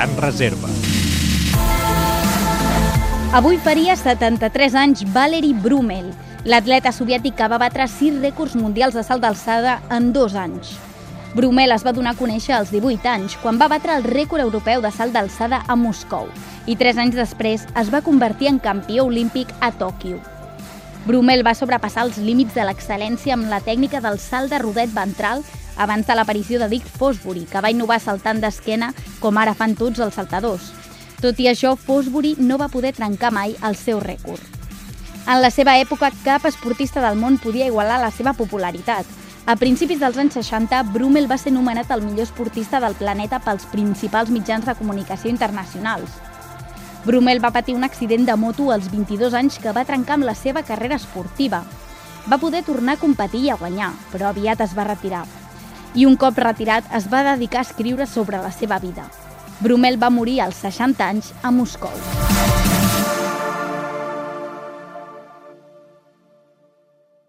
Gran Reserva. Avui faria 73 anys Valery Brumel, l'atleta soviètic que va batre 6 rècords mundials de salt d'alçada en dos anys. Brumel es va donar a conèixer als 18 anys, quan va batre el rècord europeu de salt d'alçada a Moscou, i 3 anys després es va convertir en campió olímpic a Tòquio. Brumel va sobrepassar els límits de l'excel·lència amb la tècnica del salt de rodet ventral abans de l'aparició de Dick Fosbury, que va innovar saltant d'esquena com ara fan tots els saltadors. Tot i això, Fosbury no va poder trencar mai el seu rècord. En la seva època, cap esportista del món podia igualar la seva popularitat, a principis dels anys 60, Brummel va ser nomenat el millor esportista del planeta pels principals mitjans de comunicació internacionals. Brummel va patir un accident de moto als 22 anys que va trencar amb la seva carrera esportiva. Va poder tornar a competir i a guanyar, però aviat es va retirar. I un cop retirat es va dedicar a escriure sobre la seva vida. Brummel va morir als 60 anys a Moscou.